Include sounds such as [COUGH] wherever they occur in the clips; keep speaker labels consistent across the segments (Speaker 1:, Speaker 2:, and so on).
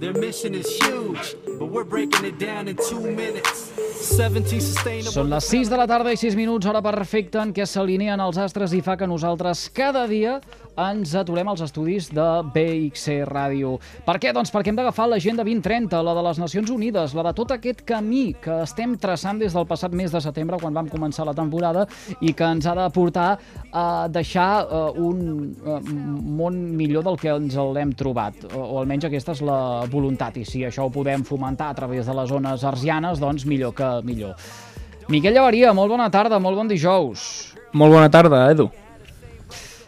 Speaker 1: Their mission is huge, but we're breaking it down in two minutes. 17 sustainable...
Speaker 2: Són les 6 de la tarda i 6 minuts, hora perfecta en què s'alineen els astres i fa que nosaltres cada dia ens aturem als estudis de BXC Ràdio. Per què? Doncs perquè hem d'agafar l'agenda 2030, la de les Nacions Unides, la de tot aquest camí que estem traçant des del passat mes de setembre, quan vam començar la temporada, i que ens ha de portar a deixar uh, un uh, món millor del que ens l'hem trobat, o almenys aquesta és la voluntat, i si això ho podem fomentar a través de les zones arsianes, doncs millor que millor. Miquel Llavaria, molt bona tarda, molt bon dijous.
Speaker 3: Molt bona tarda, Edu.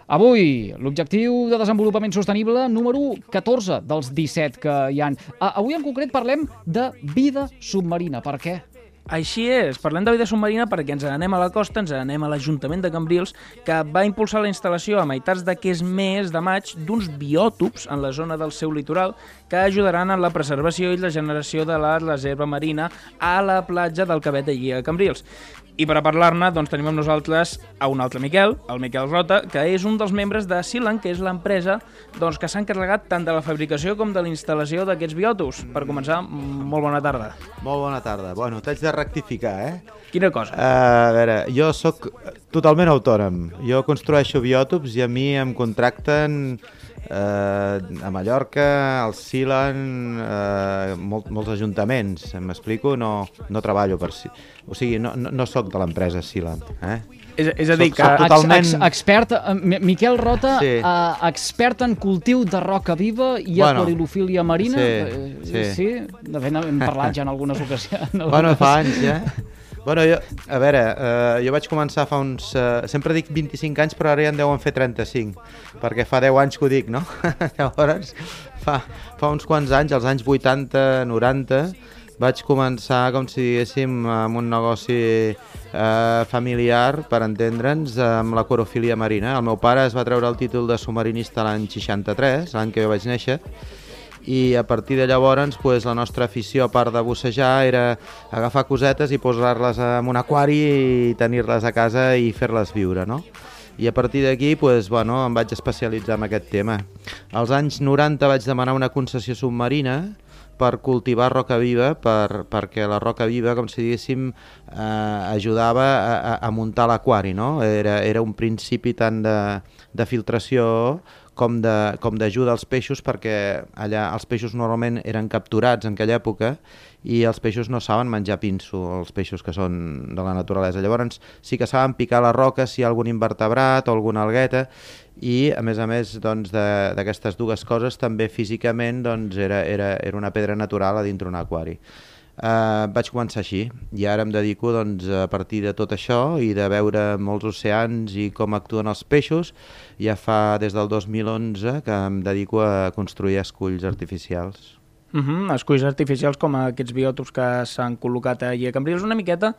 Speaker 2: Avui, l'objectiu de desenvolupament sostenible número 14 dels 17 que hi han. Avui en concret parlem de vida submarina. Per què?
Speaker 3: Així és, parlem de vida submarina perquè ens anem a la costa, ens anem a l'Ajuntament de Cambrils, que va impulsar la instal·lació a meitats d'aquest mes de maig d'uns biòtops en la zona del seu litoral que ajudaran en la preservació i la generació de la reserva marina a la platja del Cabet de Lliga Cambrils. I per a parlar-ne, doncs, tenim amb nosaltres a un altre Miquel, el Miquel Rota, que és un dels membres de Silan, que és l'empresa doncs, que s'ha encarregat tant de la fabricació com de la instal·lació d'aquests biòtops. Per començar, molt bona tarda.
Speaker 4: Molt bona tarda. Bueno, t'haig de rectificar, eh?
Speaker 3: Quina cosa?
Speaker 4: Uh, a veure, jo sóc totalment autònom. Jo construeixo biòtops i a mi em contracten eh, a Mallorca, al Silan, eh, molt, molts ajuntaments, m'explico? No, no treballo per si... O sigui, no, no, no sóc de l'empresa Silan, eh?
Speaker 3: És, és a dir,
Speaker 4: Soc-
Speaker 3: que...
Speaker 4: soc totalment-
Speaker 2: Ex, ex, expert, eh, Mi- Miquel Rota,
Speaker 4: Sí.
Speaker 2: uh, expert en cultiu de roca viva i
Speaker 4: Bueno,
Speaker 2: aquarilofília marina.
Speaker 4: sí,
Speaker 2: Eh,
Speaker 4: sí.
Speaker 2: sí. De fet, hem parlat ja en algunes ocasions. en
Speaker 4: Bueno,
Speaker 2: algunes-
Speaker 4: fa anys, ja. [LAUGHS] Bueno, jo, a veure, eh, jo vaig començar fa uns... Eh, sempre dic 25 anys, però ara ja en deuen fer 35, perquè fa 10 anys que ho dic, no? [LAUGHS] Llavors, fa, fa uns quants anys, als anys 80, 90, vaig començar, com si diguéssim, amb un negoci eh, familiar, per entendre'ns, amb l'aquarofília marina. El meu pare es va treure el títol de submarinista l'any 63, l'any que jo vaig néixer, i a partir de llavors pues, la nostra afició, a part de bussejar, era agafar cosetes i posar-les en un aquari i tenir-les a casa i fer-les viure, no? I a partir d'aquí pues, bueno, em vaig especialitzar en aquest tema. Als anys 90 vaig demanar una concessió submarina per cultivar roca viva, per, perquè la roca viva, com si diguéssim, eh, ajudava a, a, a muntar l'aquari, no? Era, era un principi tant de, de filtració com d'ajuda als peixos perquè allà els peixos normalment eren capturats en aquella època i els peixos no saben menjar pinso, els peixos que són de la naturalesa. Llavors sí que saben picar la roca si hi ha algun invertebrat o alguna algueta i a més a més doncs, d'aquestes dues coses també físicament doncs, era, era, era una pedra natural a dintre un aquari. Uh, vaig començar així i ara em dedico doncs, a partir de tot això i de veure molts oceans i com actuen els peixos ja fa des del 2011 que em dedico a construir esculls artificials.
Speaker 3: Uh -huh, esculls artificials com aquests biòtops que s'han col·locat allà a Cambrils, una miqueta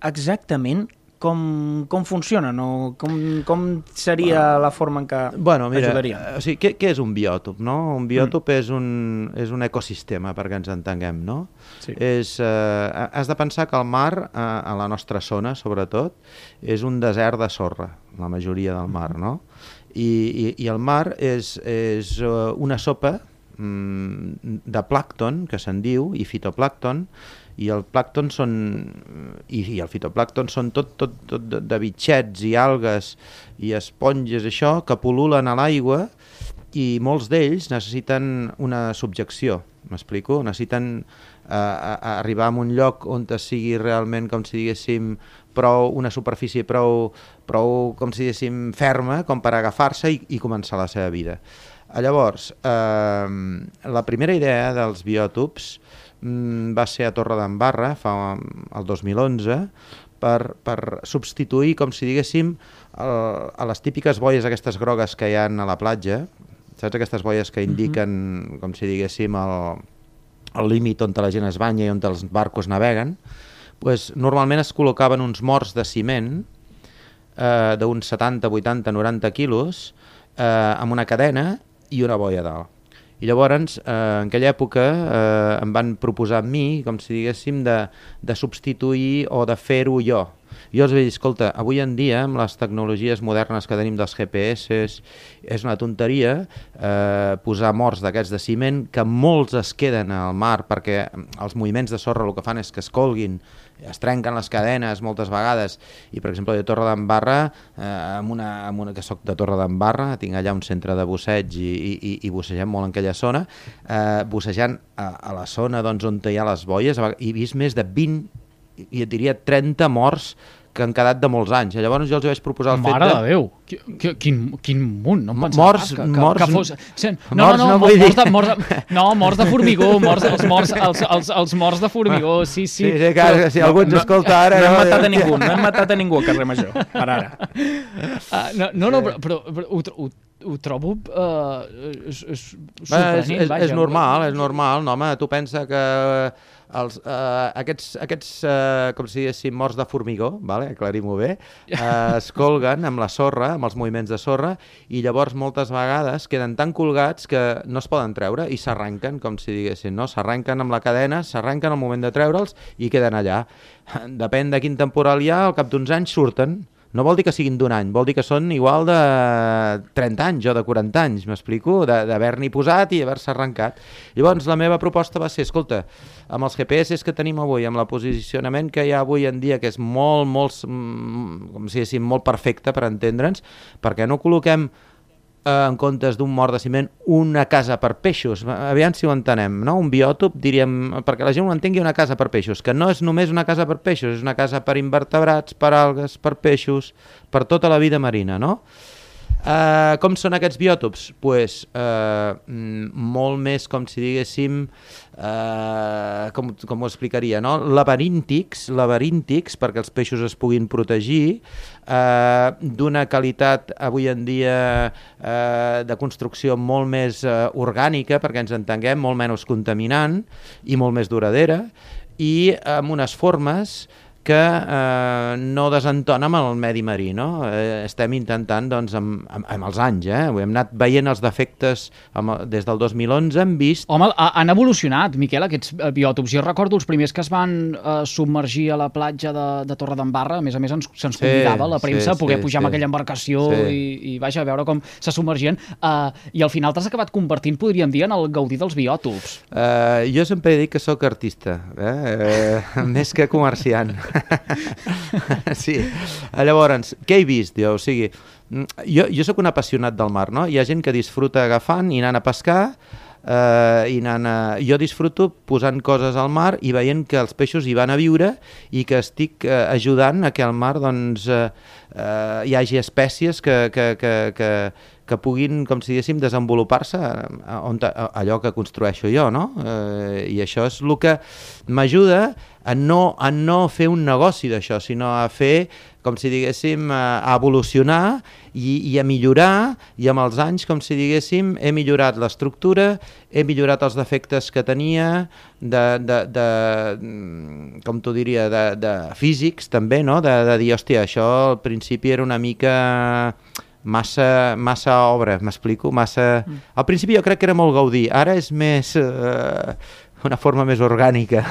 Speaker 3: exactament com, com funcionen o com, com seria la forma en què
Speaker 4: Bueno, mira,
Speaker 3: ajudarien.
Speaker 4: o sigui, què, què és un biòtop? No? Un biòtop mm. és, un, és un ecosistema, perquè ens entenguem, no?
Speaker 3: Sí.
Speaker 4: És, eh, has de pensar que el mar, eh, a la nostra zona, sobretot, és un desert de sorra, la majoria del mar, no? I, i, i el mar és, és eh, una sopa mm, de plàcton, que se'n diu, i fitoplàcton, i el plàcton són i, i el fitoplàcton són tot, tot, tot de, bitxets i algues i esponges, això, que pol·lulen a l'aigua i molts d'ells necessiten una subjecció, m'explico? Necessiten eh, a, a arribar a un lloc on sigui realment, com si diguéssim, prou, una superfície prou, prou, com si diguéssim, ferma com per agafar-se i, i començar la seva vida. Eh, Llavors, eh, la primera idea dels biòtops mm, va ser a Torre d'Embarra, fa el 2011, per, per substituir, com si diguéssim, el, a les típiques boies aquestes grogues que hi ha a la platja, saps aquestes boies que indiquen, uh -huh. com si diguéssim, el, el límit on la gent es banya i on els barcos naveguen, pues, normalment es col·locaven uns morts de ciment eh, d'uns 70, 80, 90 quilos eh, amb una cadena i una boia dalt. I llavors, eh, en aquella època, eh, em van proposar a mi, com si diguéssim, de, de substituir o de fer-ho jo. Jo els vaig dir, escolta, avui en dia, amb les tecnologies modernes que tenim dels GPS, és una tonteria eh, posar morts d'aquests de ciment, que molts es queden al mar perquè els moviments de sorra el que fan és que es colguin, es trenquen les cadenes moltes vegades, i per exemple, de Torre d'Embarra, eh, amb, una, amb una, que soc de Torre d'Embarra, tinc allà un centre de busseig i, i, i bussegem molt en aquella zona, eh, bussejant a, a la zona doncs, on hi ha les boies, he vist més de 20 i et diria 30 morts que han quedat de molts anys. I llavors jo els vaig proposar el
Speaker 2: Mare
Speaker 4: fet de...
Speaker 2: de Déu, quin, quin, quin munt, no em pensava
Speaker 4: Morts-
Speaker 2: que, que,
Speaker 4: morts-
Speaker 2: que fos... Sí, no,
Speaker 4: morts
Speaker 2: no,
Speaker 4: no
Speaker 2: no, morts,
Speaker 4: dir.
Speaker 2: de, morts, de, no, morts de formigó, [LAUGHS] morts, els, morts, els, els, els morts de formigó, sí, sí.
Speaker 4: Sí, sí, ara, si algú ens escolta ara...
Speaker 3: No hem matat a ningú, no hem matat a ningú al carrer Major, per ara.
Speaker 2: Ah, no, no, no, però, però, però ho, ho, ho trobo uh, és, és
Speaker 4: és, és,
Speaker 2: vaja.
Speaker 4: és normal, és normal, no, home, tu pensa que els, eh, aquests, aquests eh, com si diguéssim, morts de formigó, vale? aclarim-ho bé, [LAUGHS] eh, es colguen amb la sorra, amb els moviments de sorra, i llavors moltes vegades queden tan colgats que no es poden treure i s'arrenquen, com si diguéssim, no? s'arrenquen amb la cadena, s'arrenquen al moment de treure'ls i queden allà. Depèn de quin temporal hi ha, al cap d'uns anys surten, no vol dir que siguin d'un any, vol dir que són igual de 30 anys o de 40 anys, m'explico, d'haver-n'hi posat i haver-se arrencat. Llavors la meva proposta va ser, escolta, amb els GPS que tenim avui, amb el posicionament que hi ha avui en dia, que és molt, molt, mm, com si diguéssim, molt perfecte per entendre'ns, perquè no col·loquem en comptes d'un mort de ciment una casa per peixos, aviam si ho entenem, no? un biòtop, diríem, perquè la gent ho entengui, una casa per peixos, que no és només una casa per peixos, és una casa per invertebrats, per algues, per peixos, per tota la vida marina, no? Uh, com són aquests biòtops? pues, uh, molt més, com si diguéssim, uh, com, com ho explicaria, no? laberíntics, laberíntics, perquè els peixos es puguin protegir, uh, d'una qualitat avui en dia uh, de construcció molt més uh, orgànica, perquè ens entenguem, molt menys contaminant i molt més duradera, i amb unes formes que eh, no desentona amb el medi marí. No? Eh, estem intentant, doncs, amb, amb, amb els anys, eh? hem anat veient els defectes amb, des del 2011, hem vist...
Speaker 2: Home, ha- han evolucionat, Miquel, aquests eh, biòtops. Jo recordo els primers que es van eh, submergir a la platja de, de Torre d'Embarra, a més a més ens- se'ns
Speaker 4: Sí,
Speaker 2: convidava la
Speaker 4: sí,
Speaker 2: premsa a poder
Speaker 4: sí,
Speaker 2: pujar amb
Speaker 4: sí.
Speaker 2: aquella embarcació
Speaker 4: Sí.
Speaker 2: i, i vaja, a veure com se submergien. Uh, I al final t'has acabat convertint, podríem dir, en el gaudir dels biòtops.
Speaker 4: Eh, jo sempre he dit que sóc artista, eh? Eh, [LAUGHS] més que comerciant. [LAUGHS] sí. Llavors, què he vist jo? O sigui, mm, jo, jo sóc un apassionat del mar, no? Hi ha gent que disfruta agafant i anant a pescar, eh, i anant a... jo disfruto posant coses al mar i veient que els peixos hi van a viure i que estic eh, ajudant a que al mar doncs, eh, eh, hi hagi espècies que, que, que, que, que puguin, com si diguéssim, desenvolupar-se a- on, allò que construeixo jo, no? Eh, I això és el que m'ajuda a no, a no fer un negoci d'això, sinó a fer, com si diguéssim, a a evolucionar i, i a millorar, i amb els anys, com si diguéssim, he millorat l'estructura, he millorat els defectes que tenia, de, de, de mm, com t'ho diria, de, de físics també, no? de, de dir, hòstia, això al principi era una mica massa, massa obra, m'explico? Massa... Al principi jo crec que era molt gaudir, ara és més... Eh, una forma més orgànica.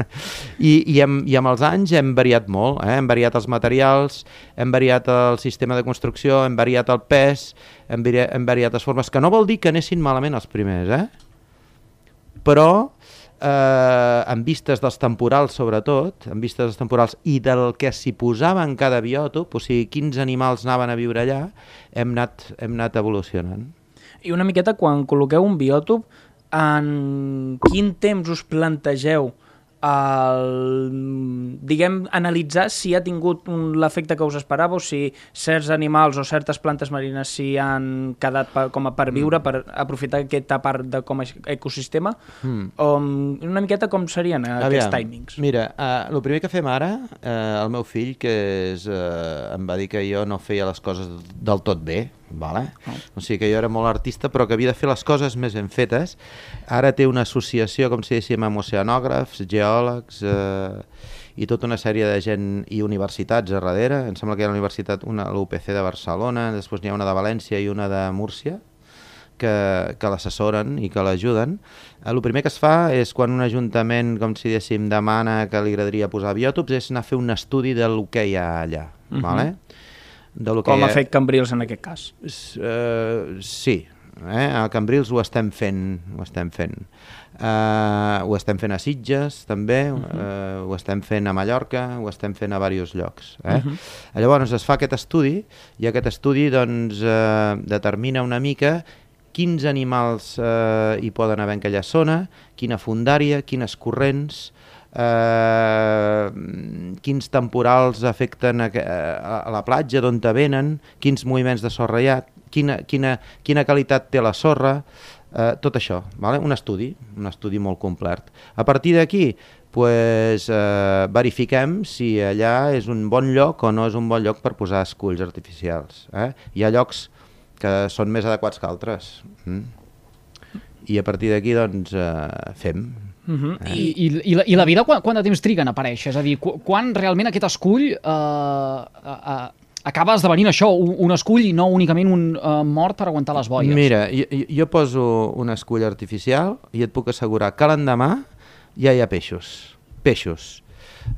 Speaker 4: [LAUGHS] I, i, amb, I amb els anys hem variat molt, eh? hem variat els materials, hem variat el sistema de construcció, hem variat el pes, hem, hem variat les formes, que no vol dir que anessin malament els primers, eh? però eh, en vistes dels temporals sobretot, en vistes dels temporals i del que s'hi posava en cada biòtop, o sigui, quins animals anaven a viure allà, hem anat, hem anat evolucionant.
Speaker 3: I una miqueta, quan col·loqueu un biòtop, en quin temps us plantegeu el, diguem, analitzar si ha tingut l'efecte que us esperàveu, si certs animals o certes plantes marines s'hi han quedat per, com a per viure, per aprofitar aquesta part de com a ecosistema,
Speaker 4: Mm.
Speaker 3: o una miqueta com serien aquests timings?
Speaker 4: Mira, uh, el primer que fem ara, uh, el meu fill, que és, uh, em va dir que jo no feia les coses del tot bé, vale? o sigui que jo era molt artista però que havia de fer les coses més ben fetes. Ara té una associació, com si diguéssim, amb oceanògrafs, geòlegs eh, i tota una sèrie de gent i universitats a darrere. Em sembla que hi ha la universitat, una l'UPC de Barcelona, després n'hi ha una de València i una de Múrcia, que, que l'assessoren i que l'ajuden. El primer que es fa és quan un ajuntament, com si diguéssim, demana que li agradaria posar biòtops, és anar a fer un estudi del que hi ha allà. Uh -huh. vale?
Speaker 3: De lo que Com ha fet Cambrils en aquest cas.
Speaker 4: Uh, sí, eh? a Cambrils ho estem fent, ho estem fent. Uh, ho estem fent a Sitges, també, uh -huh. uh, ho estem fent a Mallorca, ho estem fent a diversos llocs. Eh? Uh -huh. Llavors es fa aquest estudi i aquest estudi doncs, uh, determina una mica quins animals uh, hi poden haver en aquella zona, quina fundària, quines corrents, eh, quins temporals afecten a, a, a la platja, d'on te venen, quins moviments de sorra hi ha, quina, quina, quina qualitat té la sorra, eh, tot això, vale? un estudi, un estudi molt complet. A partir d'aquí, pues, eh, verifiquem si allà és un bon lloc o no és un bon lloc per posar esculls artificials. Eh? Hi ha llocs que són més adequats que altres. Mm? I a partir d'aquí doncs, eh, fem,
Speaker 2: Uh -huh. eh? I, i, i, la, I la vida quant, quant de temps triga en aparèixer? És a dir, qu quan realment aquest escull eh, eh, acaba esdevenint això, un, un escull i no únicament un eh, mort per aguantar les boies?
Speaker 4: Mira, jo, jo poso un escull artificial i et puc assegurar que l'endemà ja hi ha peixos. Peixos.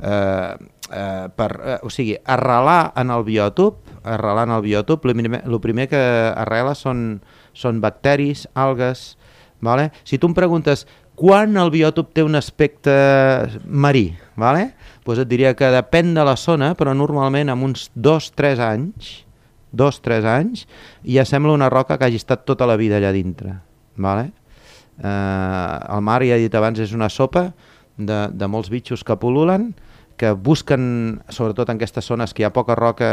Speaker 4: Eh, eh, per, eh, o sigui, arrelar en el biòtop, arrelar en el biòtop, el primer, el primer que arrela són, són bacteris, algues, vale? Si tu em preguntes quan el biòtop té un aspecte marí, vale? pues et diria que depèn de la zona, però normalment amb uns 2-3 anys, 2-3 anys, ja sembla una roca que hagi estat tota la vida allà dintre. Vale? Eh, el mar, ja he dit abans, és una sopa de, de molts bitxos que pol·lulen, que busquen, sobretot en aquestes zones que hi ha poca roca,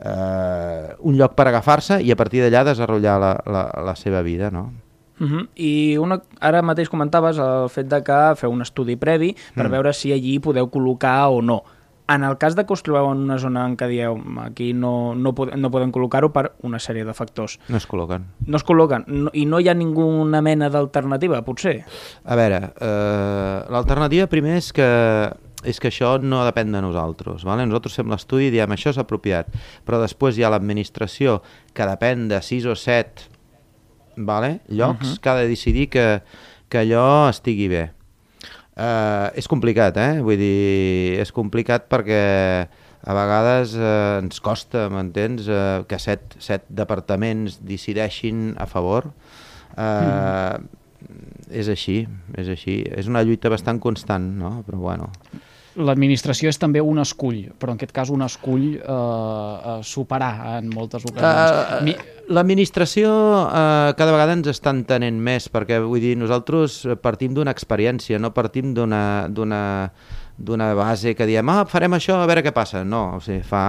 Speaker 4: eh, un lloc per agafar-se i a partir d'allà desenvolupar la, la, la seva vida. No?
Speaker 3: Uh -huh. I una, ara mateix comentaves el fet de que feu un estudi previ per mm. veure si allí podeu col·locar o no. En el cas de que us trobeu en una zona en què dieu aquí no, no, pod no podem col·locar-ho per una sèrie de factors.
Speaker 4: No es col·loquen.
Speaker 3: No es col·loquen. No, I no hi ha ninguna mena d'alternativa, potser?
Speaker 4: A veure, eh, l'alternativa primer és que és que això no depèn de nosaltres. Vale? Nosaltres fem l'estudi i diem això és apropiat, però després hi ha l'administració que depèn de 6 o 7 vale? llocs uh -huh. que ha de decidir que, que allò estigui bé. Uh, és complicat, eh? Vull dir, és complicat perquè a vegades uh, ens costa, m'entens, uh, que set, set departaments decideixin a favor. Uh, mm. És així, és així. És una lluita bastant constant, no? Però bueno
Speaker 2: l'administració és també un escull, però en aquest cas un escull eh, a superar en moltes ocasions. Uh, Mi...
Speaker 4: L'administració uh, cada vegada ens està entenent més, perquè vull dir, nosaltres partim d'una experiència, no partim d'una base que diem, ah, farem això, a veure què passa. No, o sigui, fa...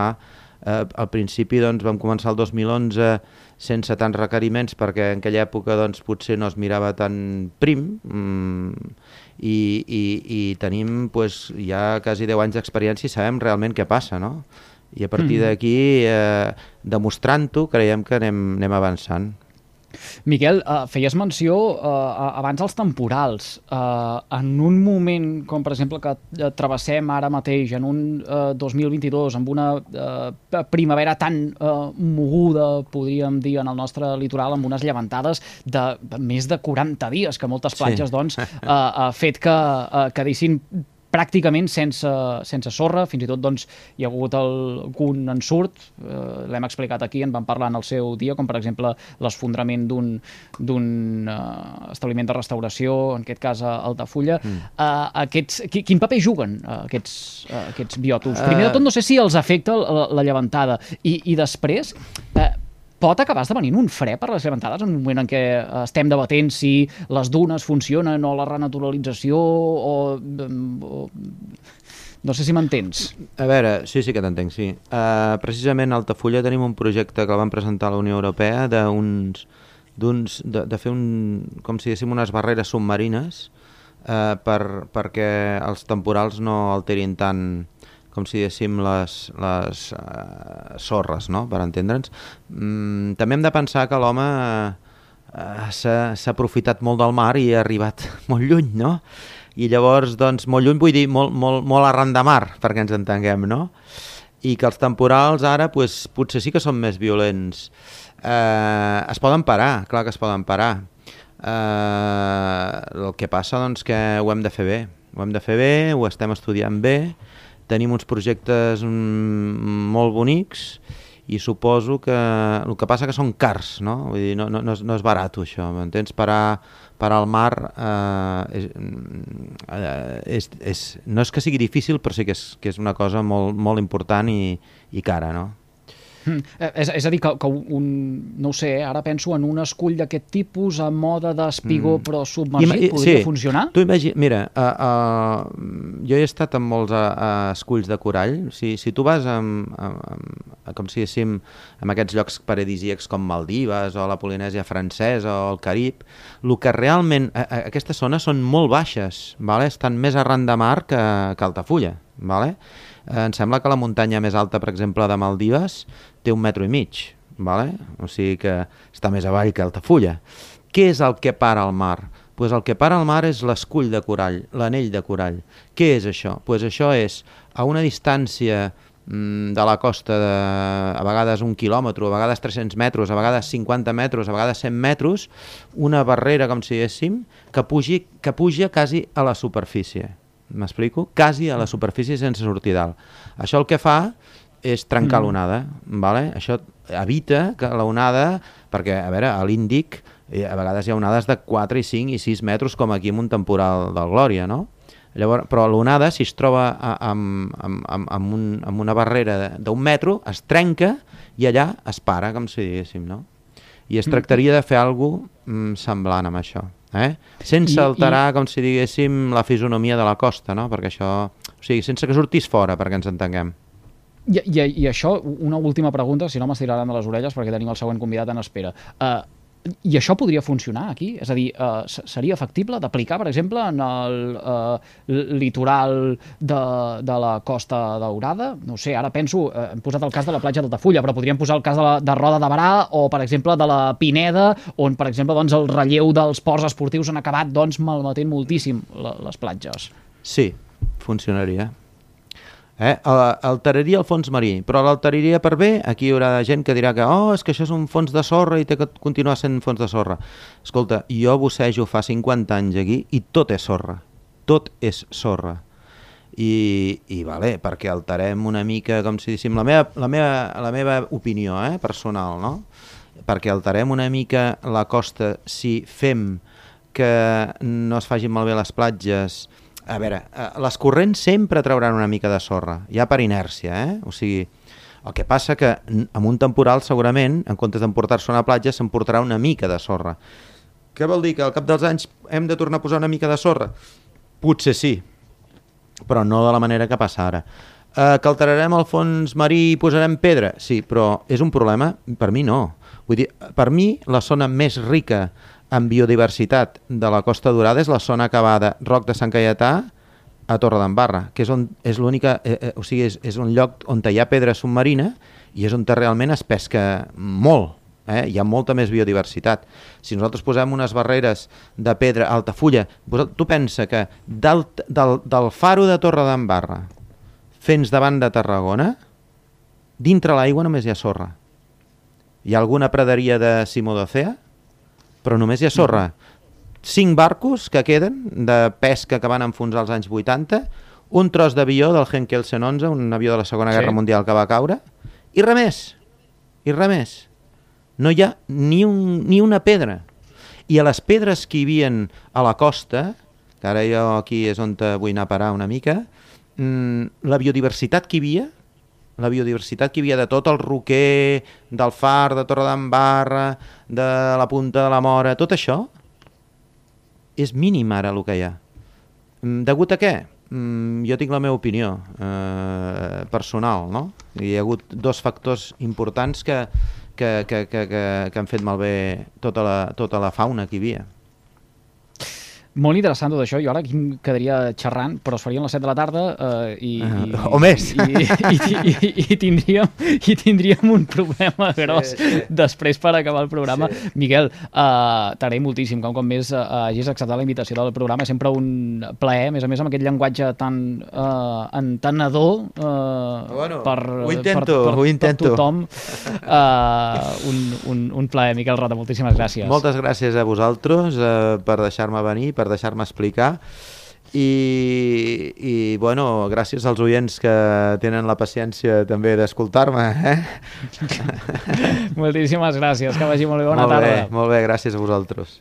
Speaker 4: Eh, al principi doncs, vam començar el 2011 sense tants requeriments perquè en aquella època doncs, potser no es mirava tan prim, mmm, i, i, i tenim pues, ja quasi 10 anys d'experiència i sabem realment què passa, no? I a partir mm. d'aquí, eh, demostrant-ho, creiem que anem, anem avançant.
Speaker 2: Miquel, uh, feies menció uh, abans als temporals. Uh, en un moment com, per exemple, que travessem ara mateix, en un uh, 2022, amb una uh, primavera tan uh, moguda, podríem dir, en el nostre litoral, amb unes llevantades de més de 40 dies, que moltes platges, sí. doncs, uh, [LAUGHS] ha fet que uh, quedessin pràcticament sense, sense sorra, fins i tot doncs, hi ha hagut algun ensurt, eh, l'hem explicat aquí, en vam parlar en el seu dia, com per exemple l'esfondrament d'un eh, establiment de restauració, en aquest cas a Altafulla. Mm. Eh, aquests, quin paper juguen eh, aquests, eh, aquests biòtops? Primer de tot, no sé si els afecta la, la llevantada, i, i després, eh, pot acabar esdevenint un fre per les llevantades en un moment en què estem debatent si les dunes funcionen o la renaturalització o... o no sé si m'entens.
Speaker 4: A veure, sí, sí que t'entenc, sí. Uh, precisament a Altafulla tenim un projecte que van presentar a la Unió Europea d'uns d'uns de, de fer un, com si diguéssim unes barreres submarines eh, per, perquè els temporals no alterin tant com si diguéssim, les, les uh, sorres, no?, per entendre'ns. Mm, també hem de pensar que l'home uh, s'ha aprofitat molt del mar i ha arribat [LAUGHS] molt lluny, no? I llavors, doncs, molt lluny vull dir molt, molt, molt arran de mar, perquè ens entenguem, no? i que els temporals ara pues, potser sí que són més violents. Eh, es poden parar, clar que es poden parar. Eh, el que passa doncs que ho hem de fer bé, ho hem de fer bé, ho estem estudiant bé, tenim uns projectes mm, molt bonics i suposo que el que passa que són cars, no? Vull dir, no, no, no, és, no és barat això, m'entens? Parar, parar al mar eh, és, eh, és, és, no és que sigui difícil, però sí que és, que és una cosa molt, molt important i, i cara, no?
Speaker 2: Mm. És, és a dir, que, que un, no ho sé, ara penso en un escull d'aquest tipus a moda d'espigó mm. però submergit, I, podria sí. funcionar?
Speaker 4: Tu imagina, mira, uh, uh, jo he estat en molts uh, uh, esculls de corall, si, si tu vas amb, amb, amb, com si diguéssim, en aquests llocs paradisíacs com Maldives o la Polinèsia francesa o el Carib, el que realment, a, a, aquestes zones són molt baixes, vale? estan més arran de mar que, que Altafulla, vale? Eh, em sembla que la muntanya més alta, per exemple, de Maldives, té un metro i mig, vale? o sigui que està més avall que Altafulla. Què és el que para al mar? Pues el que para al mar és l'escull de corall, l'anell de corall. Què és això? Pues això és a una distància mm, de la costa de, a vegades un quilòmetre, a vegades 300 metres, a vegades 50 metres, a vegades 100 metres, una barrera, com si diguéssim, que, pugi, que puja quasi a la superfície. M'explico? Quasi a la superfície sense sortir dalt. Això el que fa és trencar mm. l'onada, vale? això evita que l'onada, perquè a veure, a l'Índic eh, a vegades hi ha onades de 4 i 5 i 6 metres com aquí en un temporal del Glòria, no? Llavors, però l'onada, si es troba amb, amb, amb, amb, un, amb una barrera d'un metro, es trenca i allà es para, com si diguéssim, no? I es mm. tractaria de fer alguna cosa mm, semblant amb això, eh? sense alterar, com si diguéssim, la fisonomia de la costa, no? perquè això... O sigui, sense que sortís fora, perquè ens entenguem.
Speaker 2: I, i, I això, una última pregunta, si no m'estiraran de les orelles perquè tenim el següent convidat en espera. Uh, i això podria funcionar aquí? És a dir, uh, seria factible d'aplicar, per exemple, en el uh, litoral de, de la Costa Daurada? No sé, ara penso, uh, hem posat el cas de la platja d'Altafulla, però podríem posar el cas de, la, de Roda de Barà o, per exemple, de la Pineda, on, per exemple, doncs, el relleu dels ports esportius han acabat doncs, malmetent moltíssim les platges.
Speaker 4: Sí, funcionaria. Eh? Alteraria el fons marí, però l'alteraria per bé, aquí hi haurà gent que dirà que oh, és que això és un fons de sorra i té que continuar sent fons de sorra. Escolta, jo bussejo fa 50 anys aquí i tot és sorra, tot és sorra. I, i vale, perquè alterem una mica, com si diguéssim, la meva, la meva, la meva opinió eh, personal, no? perquè alterem una mica la costa si fem que no es facin malbé les platges, a veure, eh, les corrents sempre trauran una mica de sorra, ja per inèrcia, eh? O sigui, el que passa que amb un temporal segurament, en comptes d'emportar-se una platja, s'emportarà una mica de sorra. Què vol dir? Que al cap dels anys hem de tornar a posar una mica de sorra? Potser sí, però no de la manera que passa ara. Eh, que alterarem el fons marí i posarem pedra? Sí, però és un problema? Per mi no. Vull dir, per mi la zona més rica en biodiversitat de la Costa Dorada és la zona acabada Roc de Sant Caietà a Torre d'Embarra, que és, on, és l'única, eh, eh, o sigui, és, és un lloc on hi ha pedra submarina i és on realment es pesca molt, eh? hi ha molta més biodiversitat. Si nosaltres posem unes barreres de pedra altafulla, tu pensa que del, del, del faro de Torre d'Embarra fins davant de Tarragona, dintre l'aigua només hi ha sorra. Hi ha alguna praderia de Simó d'Ocea? Però només hi ha sorra. Cinc barcos que queden de pesca que van enfonsar als anys 80, un tros d'avió del Henkel 111, un avió de la Segona Guerra sí. Mundial que va caure, i res més, i res més. No hi ha ni, un, ni una pedra. I a les pedres que hi havien a la costa, que ara jo aquí és on vull anar a parar una mica, mmm, la biodiversitat que hi havia la biodiversitat que hi havia de tot el roquer, del far, de Torre d'Embarra, de la Punta de la Mora, tot això és mínim ara el que hi ha. Mm, degut a què? Mm, jo tinc la meva opinió eh, personal, no? Hi ha hagut dos factors importants que, que, que, que, que, que han fet malbé tota la, tota la fauna que hi havia.
Speaker 2: Molt interessant tot això. Jo ara aquí em quedaria xerrant, però es farien les 7 de la tarda eh, i, i,
Speaker 4: Ah, o més.
Speaker 2: I, i, i, i, i, tindríem, i tindríem un problema gros
Speaker 4: sí.
Speaker 2: després per acabar el programa. Miquel, eh, t'agraïm moltíssim que un cop més eh, hagis acceptat la invitació del programa. És sempre un plaer, a més a més, amb aquest llenguatge tan eh, entenedor eh,
Speaker 4: Bueno,
Speaker 2: per,
Speaker 4: ho intento,
Speaker 2: per, per,
Speaker 4: ho intento.
Speaker 2: per tothom. Eh, un, un, un plaer, Miquel Rota. Moltíssimes gràcies.
Speaker 4: Moltes gràcies a vosaltres eh, per deixar-me venir, per deixar-me explicar i, i bueno, gràcies als oients que tenen la paciència també d'escoltar-me eh? [LAUGHS]
Speaker 2: Moltíssimes gràcies, que vagi molt bé. Bona
Speaker 4: molt
Speaker 2: tarda.
Speaker 4: bé, molt bé, gràcies a vosaltres